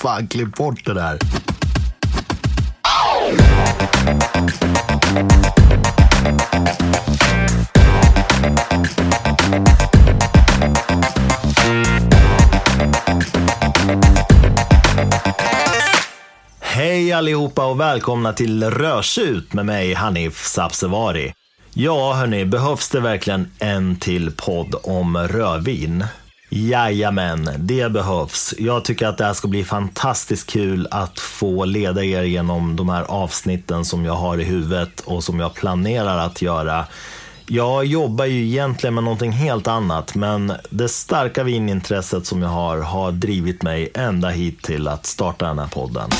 fan, klipp bort det där. Hej allihopa och välkomna till Rörsut med mig Hanif Sabsevari. Ja, hörni, behövs det verkligen en till podd om rödvin? Jajamän, det behövs. Jag tycker att det här ska bli fantastiskt kul att få leda er genom de här avsnitten som jag har i huvudet och som jag planerar att göra. Jag jobbar ju egentligen med någonting helt annat, men det starka vinintresset som jag har har drivit mig ända hit till att starta den här podden.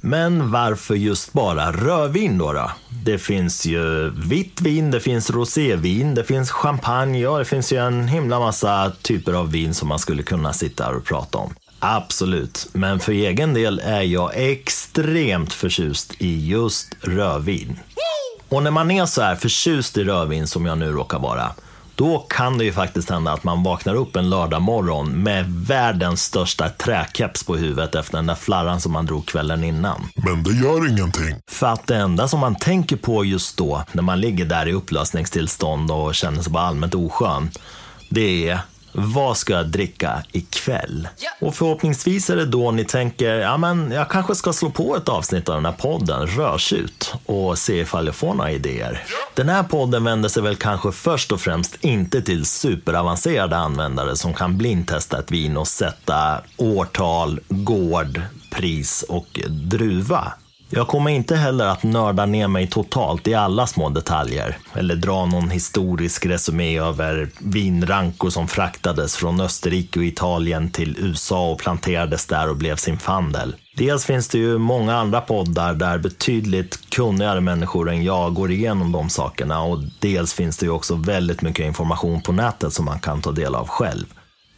Men varför just bara rödvin då, då? Det finns ju vitt vin, det finns rosévin, det finns champagne och det finns ju en himla massa typer av vin som man skulle kunna sitta här och prata om. Absolut, men för egen del är jag extremt förtjust i just rödvin. Och när man är så här förtjust i rödvin som jag nu råkar vara, då kan det ju faktiskt hända att man vaknar upp en lördag morgon med världens största träkeps på huvudet efter den där flarran som man drog kvällen innan. Men det gör ingenting. För att det enda som man tänker på just då, när man ligger där i upplösningstillstånd och känner sig bara allmänt oskön, det är vad ska jag dricka ikväll? Och förhoppningsvis är det då ni tänker, ja men jag kanske ska slå på ett avsnitt av den här podden, Rörsut, och se ifall jag får några idéer. Den här podden vänder sig väl kanske först och främst inte till superavancerade användare som kan blindtesta ett vin och sätta årtal, gård, pris och druva. Jag kommer inte heller att nörda ner mig totalt i alla små detaljer eller dra någon historisk resumé över vinrankor som fraktades från Österrike och Italien till USA och planterades där och blev sin fandel. Dels finns det ju många andra poddar där betydligt kunnigare människor än jag går igenom de sakerna och dels finns det ju också väldigt mycket information på nätet som man kan ta del av själv.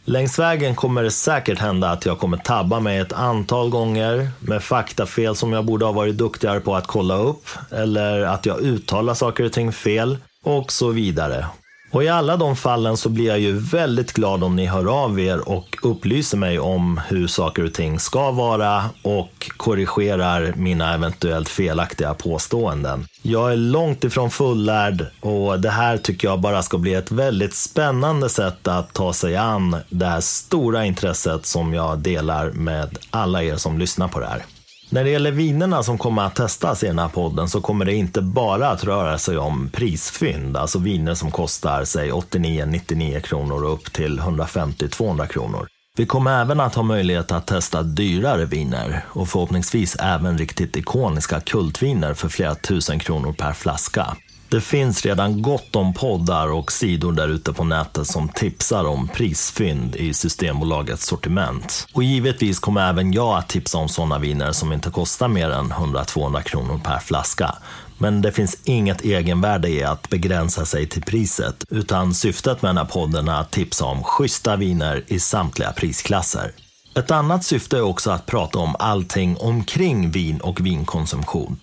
Längs vägen kommer det säkert hända att jag kommer tabba mig ett antal gånger med faktafel som jag borde ha varit duktigare på att kolla upp eller att jag uttalar saker och ting fel och så vidare. Och i alla de fallen så blir jag ju väldigt glad om ni hör av er och upplyser mig om hur saker och ting ska vara och korrigerar mina eventuellt felaktiga påståenden. Jag är långt ifrån fullärd och det här tycker jag bara ska bli ett väldigt spännande sätt att ta sig an det här stora intresset som jag delar med alla er som lyssnar på det här. När det gäller vinerna som kommer att testas i den här podden så kommer det inte bara att röra sig om prisfynd, alltså viner som kostar sig 89-99 kronor och upp till 150-200 kronor. Vi kommer även att ha möjlighet att testa dyrare viner och förhoppningsvis även riktigt ikoniska kultviner för flera tusen kronor per flaska. Det finns redan gott om poddar och sidor där ute på nätet som tipsar om prisfynd i Systembolagets sortiment. Och givetvis kommer även jag att tipsa om sådana viner som inte kostar mer än 100-200 kronor per flaska. Men det finns inget egenvärde i att begränsa sig till priset, utan syftet med den här podden är att tipsa om schyssta viner i samtliga prisklasser. Ett annat syfte är också att prata om allting omkring vin och vinkonsumtion.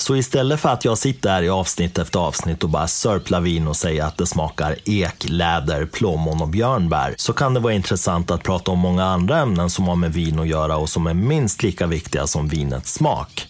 Så istället för att jag sitter här i avsnitt efter avsnitt och bara sörplar vin och säger att det smakar ek, läder, plommon och björnbär så kan det vara intressant att prata om många andra ämnen som har med vin att göra och som är minst lika viktiga som vinets smak.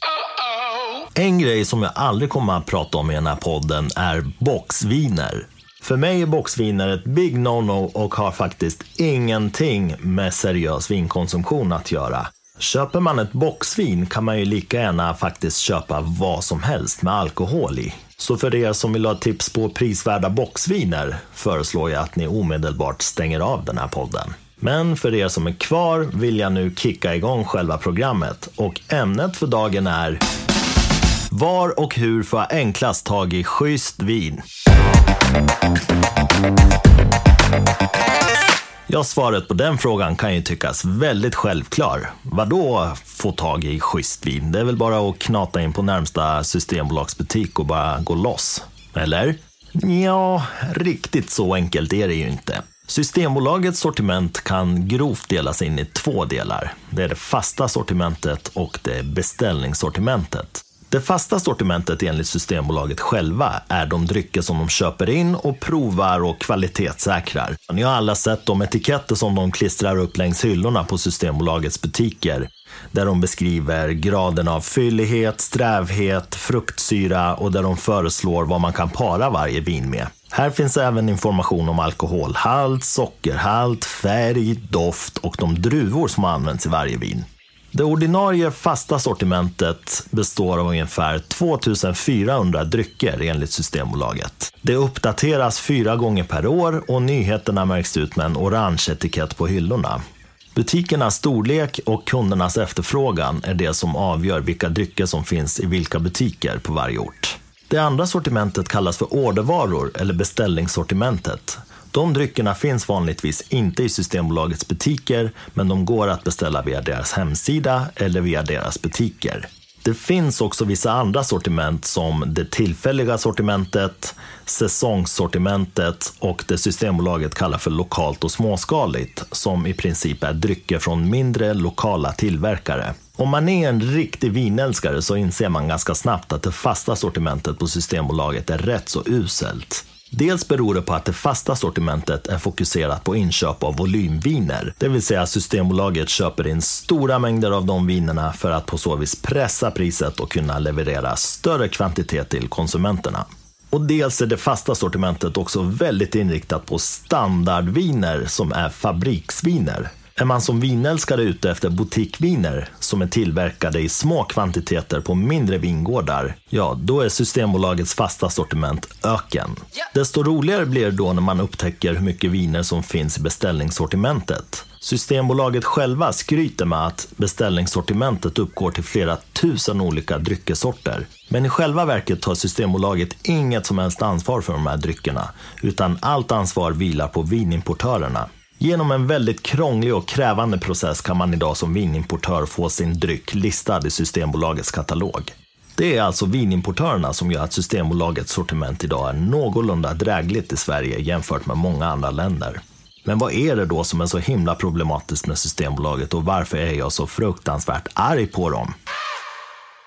En grej som jag aldrig kommer att prata om i den här podden är boxviner. För mig är boxviner ett big no-no och har faktiskt ingenting med seriös vinkonsumtion att göra. Köper man ett boxvin kan man ju lika gärna faktiskt köpa vad som helst med alkohol i. Så för er som vill ha tips på prisvärda boxviner föreslår jag att ni omedelbart stänger av den här podden. Men för er som är kvar vill jag nu kicka igång själva programmet och ämnet för dagen är Var och hur får jag enklast tag i schysst vin? Ja, svaret på den frågan kan ju tyckas väldigt självklar. Vadå få tag i schysst vin? Det är väl bara att knata in på närmsta systembolagsbutik och bara gå loss? Eller? Ja, riktigt så enkelt är det ju inte. Systembolagets sortiment kan grovt delas in i två delar. Det är det fasta sortimentet och det är beställningssortimentet. Det fasta sortimentet enligt Systembolaget själva är de drycker som de köper in och provar och kvalitetssäkrar. Ni har alla sett de etiketter som de klistrar upp längs hyllorna på Systembolagets butiker där de beskriver graden av fyllighet, strävhet, fruktsyra och där de föreslår vad man kan para varje vin med. Här finns även information om alkoholhalt, sockerhalt, färg, doft och de druvor som används i varje vin. Det ordinarie fasta sortimentet består av ungefär 2400 drycker enligt Systembolaget. Det uppdateras fyra gånger per år och nyheterna märks ut med en orange etikett på hyllorna. Butikernas storlek och kundernas efterfrågan är det som avgör vilka drycker som finns i vilka butiker på varje ort. Det andra sortimentet kallas för ordervaror eller beställningssortimentet. De dryckerna finns vanligtvis inte i Systembolagets butiker, men de går att beställa via deras hemsida eller via deras butiker. Det finns också vissa andra sortiment som det tillfälliga sortimentet, säsongssortimentet och det Systembolaget kallar för lokalt och småskaligt, som i princip är drycker från mindre lokala tillverkare. Om man är en riktig vinälskare så inser man ganska snabbt att det fasta sortimentet på Systembolaget är rätt så uselt. Dels beror det på att det fasta sortimentet är fokuserat på inköp av volymviner. Det vill säga Systembolaget köper in stora mängder av de vinerna för att på så vis pressa priset och kunna leverera större kvantitet till konsumenterna. Och dels är det fasta sortimentet också väldigt inriktat på standardviner som är fabriksviner. Är man som vinälskare ute efter boutiqueviner som är tillverkade i små kvantiteter på mindre vingårdar, ja, då är Systembolagets fasta sortiment öken. Desto roligare blir det då när man upptäcker hur mycket viner som finns i beställningssortimentet. Systembolaget själva skryter med att beställningssortimentet uppgår till flera tusen olika dryckesorter. Men i själva verket tar Systembolaget inget som helst ansvar för de här dryckerna, utan allt ansvar vilar på vinimportörerna. Genom en väldigt krånglig och krävande process kan man idag som vinimportör få sin dryck listad i Systembolagets katalog. Det är alltså vinimportörerna som gör att Systembolagets sortiment idag är någorlunda drägligt i Sverige jämfört med många andra länder. Men vad är det då som är så himla problematiskt med Systembolaget och varför är jag så fruktansvärt arg på dem?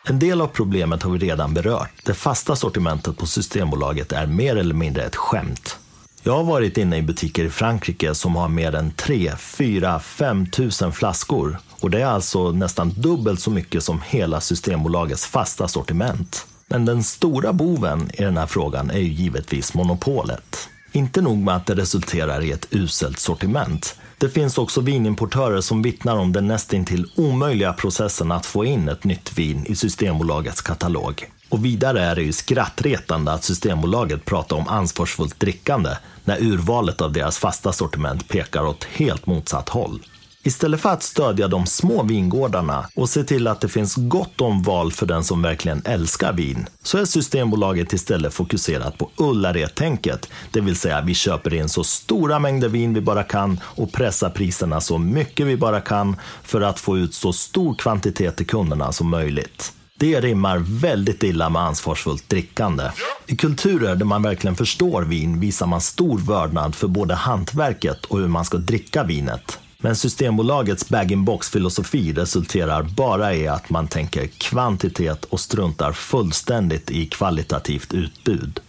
En del av problemet har vi redan berört. Det fasta sortimentet på Systembolaget är mer eller mindre ett skämt. Jag har varit inne i butiker i Frankrike som har mer än 3, 4, 5 tusen flaskor. Och det är alltså nästan dubbelt så mycket som hela Systembolagets fasta sortiment. Men den stora boven i den här frågan är ju givetvis monopolet. Inte nog med att det resulterar i ett uselt sortiment. Det finns också vinimportörer som vittnar om den nästintill omöjliga processen att få in ett nytt vin i Systembolagets katalog. Och vidare är det ju skrattretande att Systembolaget pratar om ansvarsfullt drickande när urvalet av deras fasta sortiment pekar åt helt motsatt håll. Istället för att stödja de små vingårdarna och se till att det finns gott om val för den som verkligen älskar vin, så är Systembolaget istället fokuserat på Ullared-tänket. Det vill säga, vi köper in så stora mängder vin vi bara kan och pressar priserna så mycket vi bara kan för att få ut så stor kvantitet till kunderna som möjligt. Det rimmar väldigt illa med ansvarsfullt drickande. I kulturer där man verkligen förstår vin visar man stor vördnad för både hantverket och hur man ska dricka vinet. Men Systembolagets bag-in-box-filosofi resulterar bara i att man tänker kvantitet och struntar fullständigt i kvalitativt utbud.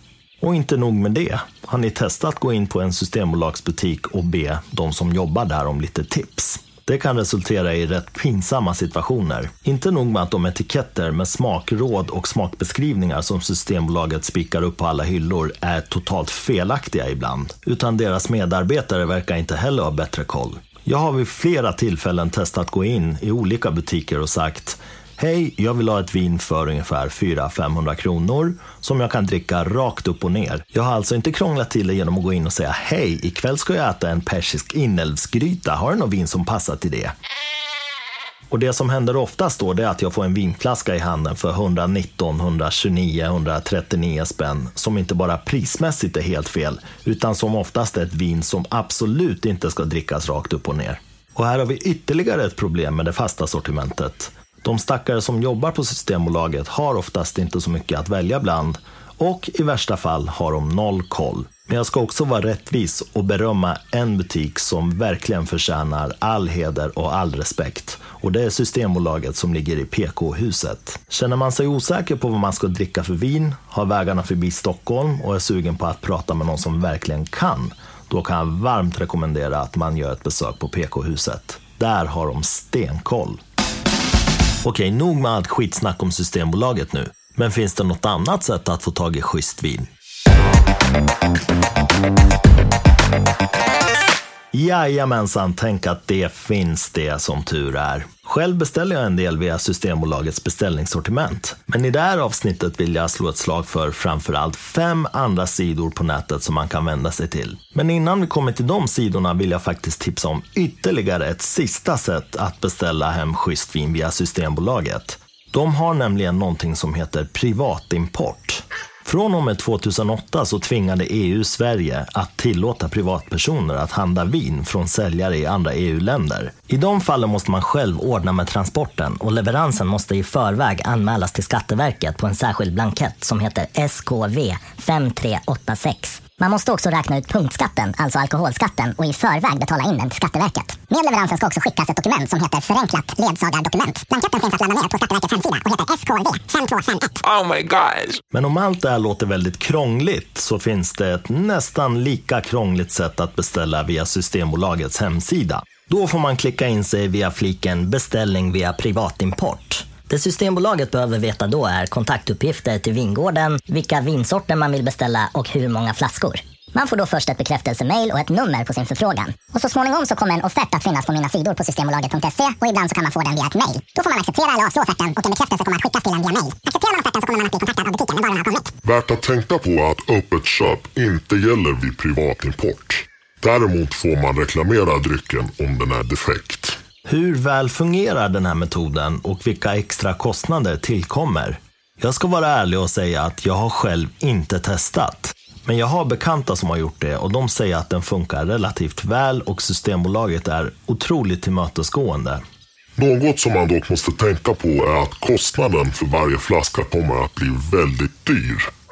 Och inte nog med det. Har ni testat att gå in på en Systembolagsbutik och be de som jobbar där om lite tips? Det kan resultera i rätt pinsamma situationer. Inte nog med att de etiketter med smakråd och smakbeskrivningar som Systembolaget spikar upp på alla hyllor är totalt felaktiga ibland, utan deras medarbetare verkar inte heller ha bättre koll. Jag har vid flera tillfällen testat gå in i olika butiker och sagt Hej, jag vill ha ett vin för ungefär 400-500 kronor som jag kan dricka rakt upp och ner. Jag har alltså inte krånglat till det genom att gå in och säga Hej, ikväll ska jag äta en persisk inälvsgryta. Har du något vin som passar till det? Och det som händer oftast då är att jag får en vinflaska i handen för 119, 129, 139 spänn som inte bara prismässigt är helt fel utan som oftast är ett vin som absolut inte ska drickas rakt upp och ner. Och här har vi ytterligare ett problem med det fasta sortimentet. De stackare som jobbar på Systembolaget har oftast inte så mycket att välja bland och i värsta fall har de noll koll. Men jag ska också vara rättvis och berömma en butik som verkligen förtjänar all heder och all respekt. Och det är Systembolaget som ligger i PK-huset. Känner man sig osäker på vad man ska dricka för vin, har vägarna förbi Stockholm och är sugen på att prata med någon som verkligen kan, då kan jag varmt rekommendera att man gör ett besök på PK-huset. Där har de stenkoll. Okej, nog med allt skitsnack om Systembolaget nu. Men finns det något annat sätt att få tag i schysst vin? Jajamensan, tänk att det finns det som tur är. Själv beställer jag en del via Systembolagets beställningssortiment. Men i det här avsnittet vill jag slå ett slag för framförallt fem andra sidor på nätet som man kan vända sig till. Men innan vi kommer till de sidorna vill jag faktiskt tipsa om ytterligare ett sista sätt att beställa hem schysst vin via Systembolaget. De har nämligen någonting som heter privatimport. Från och med 2008 så tvingade EU Sverige att tillåta privatpersoner att handla vin från säljare i andra EU-länder. I de fallen måste man själv ordna med transporten och leveransen måste i förväg anmälas till Skatteverket på en särskild blankett som heter SKV 5386. Man måste också räkna ut punktskatten, alltså alkoholskatten, och i förväg betala in den till Skatteverket. Med leveransen ska också skickas ett dokument som heter förenklat ledsagardokument. Blanketten finns att ladda ner på Skatteverkets hemsida och heter SKV 5251. Oh my god! Men om allt det här låter väldigt krångligt så finns det ett nästan lika krångligt sätt att beställa via Systembolagets hemsida. Då får man klicka in sig via fliken beställning via privatimport. Det Systembolaget behöver veta då är kontaktuppgifter till vingården, vilka vinsorter man vill beställa och hur många flaskor. Man får då först ett bekräftelsemail och ett nummer på sin förfrågan. Och så småningom så kommer en offert att finnas på mina sidor på systembolaget.se och ibland så kan man få den via ett mail. Då får man acceptera eller avslå offerten och en bekräftelse kommer att skickas till en via mail. Accepterar man offerten så kommer man att bli kontaktad av butiken när varorna har kommit. Värt att tänka på är att öppet köp inte gäller vid privatimport. Däremot får man reklamera drycken om den är defekt. Hur väl fungerar den här metoden och vilka extra kostnader tillkommer? Jag ska vara ärlig och säga att jag har själv inte testat. Men jag har bekanta som har gjort det och de säger att den funkar relativt väl och Systembolaget är otroligt tillmötesgående. Något som man dock måste tänka på är att kostnaden för varje flaska kommer att bli väldigt dyr.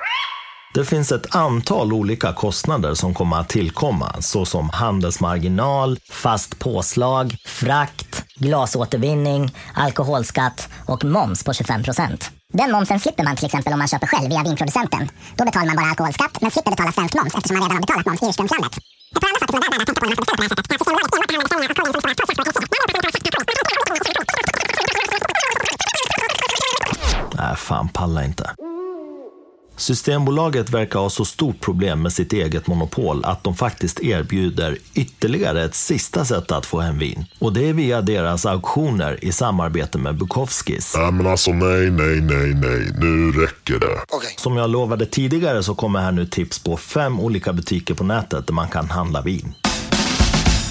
Det finns ett antal olika kostnader som kommer att tillkomma, såsom handelsmarginal, fast påslag, frakt, glasåtervinning, alkoholskatt och moms på 25 procent. Den momsen slipper man till exempel om man köper själv via vinproducenten. Då betalar man bara alkoholskatt, men slipper betala svensk moms eftersom man redan har betalat moms i ursprungslandet. Ett par andra saker som är värda att tänka på när man ska beställa på det här sättet är att Nej, fan pallar inte. Systembolaget verkar ha så stort problem med sitt eget monopol att de faktiskt erbjuder ytterligare ett sista sätt att få hem vin. Och det är via deras auktioner i samarbete med Bukowskis. Nej men alltså nej, nej, nej, nej. Nu räcker det. Okay. Som jag lovade tidigare så kommer här nu tips på fem olika butiker på nätet där man kan handla vin.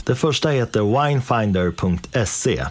Det första heter winefinder.se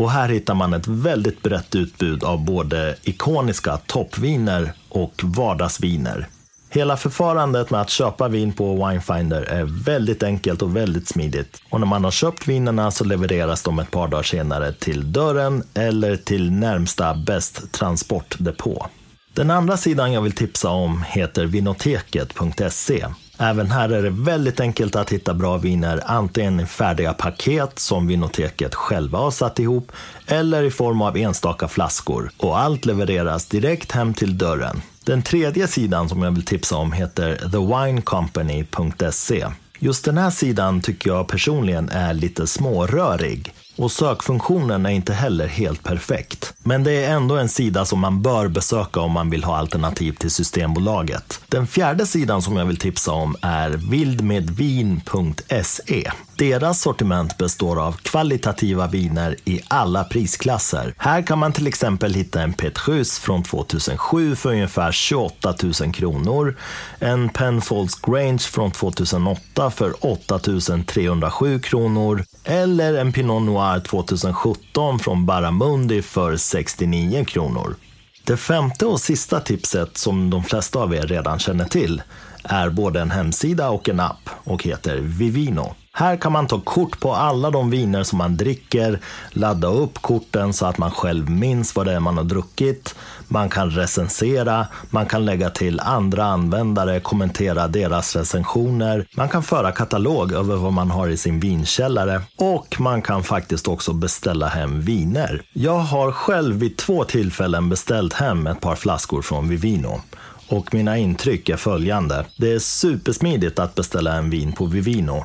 och här hittar man ett väldigt brett utbud av både ikoniska toppviner och vardagsviner. Hela förfarandet med att köpa vin på Winefinder är väldigt enkelt och väldigt smidigt. Och när man har köpt vinerna så levereras de ett par dagar senare till dörren eller till närmsta bäst transportdepå. Den andra sidan jag vill tipsa om heter vinoteket.se Även här är det väldigt enkelt att hitta bra viner, antingen i färdiga paket som Vinoteket själva har satt ihop, eller i form av enstaka flaskor. Och allt levereras direkt hem till dörren. Den tredje sidan som jag vill tipsa om heter thewinecompany.se. Just den här sidan tycker jag personligen är lite smårörig. Och sökfunktionen är inte heller helt perfekt. Men det är ändå en sida som man bör besöka om man vill ha alternativ till Systembolaget. Den fjärde sidan som jag vill tipsa om är vildmedvin.se. Deras sortiment består av kvalitativa viner i alla prisklasser. Här kan man till exempel hitta en Petrus från 2007 för ungefär 28 000 kronor, en Penfolds Grange från 2008 för 8 307 kronor eller en Pinot Noir 2017 från Barramundi för 69 kronor. Det femte och sista tipset som de flesta av er redan känner till är både en hemsida och en app och heter Vivino. Här kan man ta kort på alla de viner som man dricker, ladda upp korten så att man själv minns vad det är man har druckit. Man kan recensera, man kan lägga till andra användare, kommentera deras recensioner. Man kan föra katalog över vad man har i sin vinkällare och man kan faktiskt också beställa hem viner. Jag har själv vid två tillfällen beställt hem ett par flaskor från Vivino. Och mina intryck är följande. Det är supersmidigt att beställa en vin på Vivino.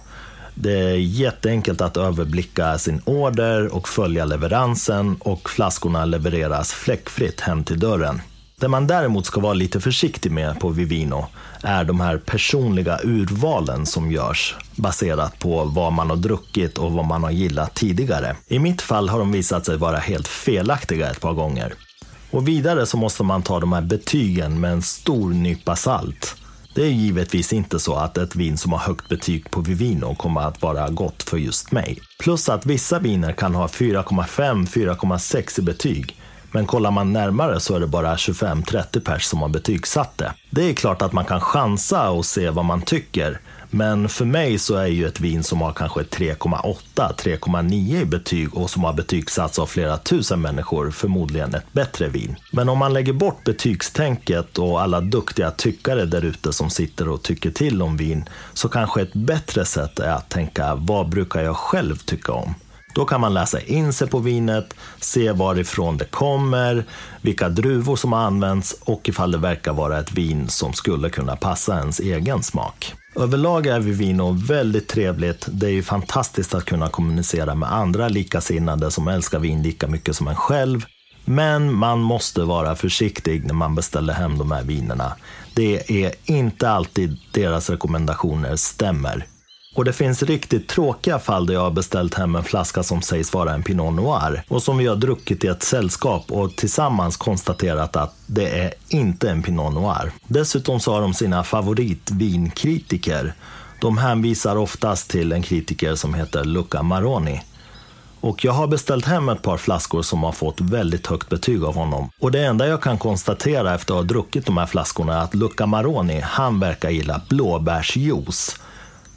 Det är jätteenkelt att överblicka sin order och följa leveransen och flaskorna levereras fläckfritt hem till dörren. Det man däremot ska vara lite försiktig med på Vivino är de här personliga urvalen som görs baserat på vad man har druckit och vad man har gillat tidigare. I mitt fall har de visat sig vara helt felaktiga ett par gånger. Och vidare så måste man ta de här betygen med en stor nypa salt. Det är givetvis inte så att ett vin som har högt betyg på Vivino kommer att vara gott för just mig. Plus att vissa viner kan ha 4,5-4,6 i betyg. Men kollar man närmare så är det bara 25-30 pers som har betygsatt det. Det är klart att man kan chansa och se vad man tycker. Men för mig så är ju ett vin som har kanske 3,8, 3,9 i betyg och som har betygsatts av flera tusen människor förmodligen ett bättre vin. Men om man lägger bort betygstänket och alla duktiga tyckare där ute som sitter och tycker till om vin så kanske ett bättre sätt är att tänka vad brukar jag själv tycka om? Då kan man läsa in sig på vinet, se varifrån det kommer, vilka druvor som har använts och ifall det verkar vara ett vin som skulle kunna passa ens egen smak. Överlag är Vivino väldigt trevligt. Det är ju fantastiskt att kunna kommunicera med andra likasinnade som älskar vin lika mycket som en själv. Men man måste vara försiktig när man beställer hem de här vinerna. Det är inte alltid deras rekommendationer stämmer. Och det finns riktigt tråkiga fall där jag har beställt hem en flaska som sägs vara en Pinot Noir och som vi har druckit i ett sällskap och tillsammans konstaterat att det är inte en Pinot Noir. Dessutom så har de sina favoritvinkritiker. De hänvisar oftast till en kritiker som heter Luca Maroni. Och jag har beställt hem ett par flaskor som har fått väldigt högt betyg av honom. Och det enda jag kan konstatera efter att ha druckit de här flaskorna är att Luca Maroni, han verkar gilla blåbärsjuice.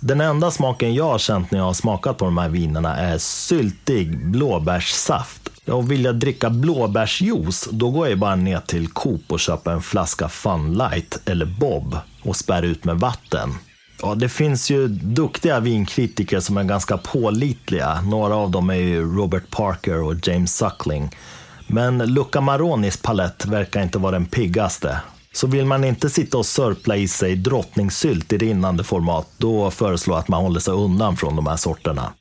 Den enda smaken jag har känt när jag har smakat på de här vinerna är syltig blåbärssaft. Och vill jag dricka blåbärsjuice, då går jag bara ner till Coop och köper en flaska Funlight eller Bob och spär ut med vatten. Ja, det finns ju duktiga vinkritiker som är ganska pålitliga. Några av dem är ju Robert Parker och James Suckling. Men Luca Maronis palett verkar inte vara den piggaste. Så vill man inte sitta och sörpla i sig drottningsylt i rinnande format, då föreslår jag att man håller sig undan från de här sorterna.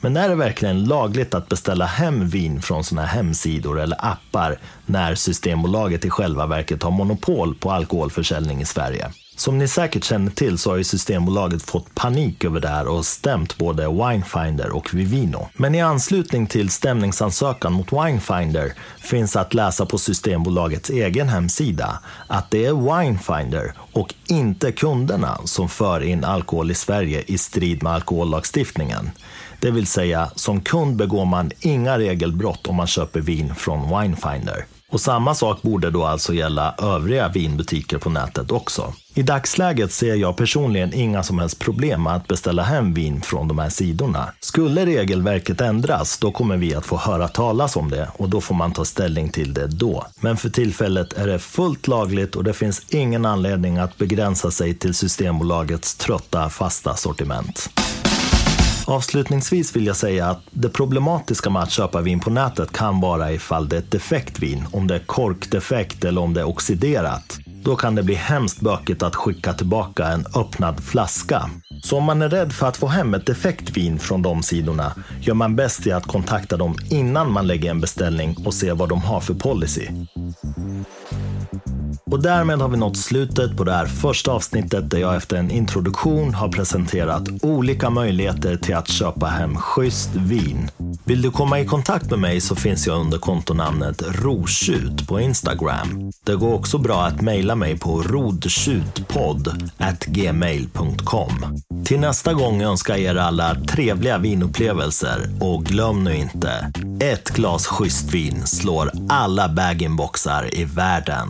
Men är det verkligen lagligt att beställa hem vin från sådana här hemsidor eller appar när Systembolaget i själva verket har monopol på alkoholförsäljning i Sverige? Som ni säkert känner till så har ju Systembolaget fått panik över det här och stämt både Winefinder och Vivino. Men i anslutning till stämningsansökan mot Winefinder finns att läsa på Systembolagets egen hemsida att det är Winefinder och inte kunderna som för in alkohol i Sverige i strid med alkohollagstiftningen. Det vill säga, som kund begår man inga regelbrott om man köper vin från Winefinder. Och samma sak borde då alltså gälla övriga vinbutiker på nätet också. I dagsläget ser jag personligen inga som helst problem med att beställa hem vin från de här sidorna. Skulle regelverket ändras, då kommer vi att få höra talas om det och då får man ta ställning till det då. Men för tillfället är det fullt lagligt och det finns ingen anledning att begränsa sig till Systembolagets trötta fasta sortiment. Avslutningsvis vill jag säga att det problematiska med att köpa vin på nätet kan vara ifall det är ett defekt vin, om det är korkdefekt eller om det är oxiderat. Då kan det bli hemskt bökigt att skicka tillbaka en öppnad flaska. Så om man är rädd för att få hem ett defekt vin från de sidorna gör man bäst i att kontakta dem innan man lägger en beställning och se vad de har för policy. Och därmed har vi nått slutet på det här första avsnittet där jag efter en introduktion har presenterat olika möjligheter till att köpa hem schysst vin. Vill du komma i kontakt med mig så finns jag under kontonamnet Rotjut på Instagram. Det går också bra att mejla mig på rodtjutpodd.gmail.com. Till nästa gång önskar jag er alla trevliga vinupplevelser och glöm nu inte, ett glas schysst vin slår alla bag-in-boxar i världen.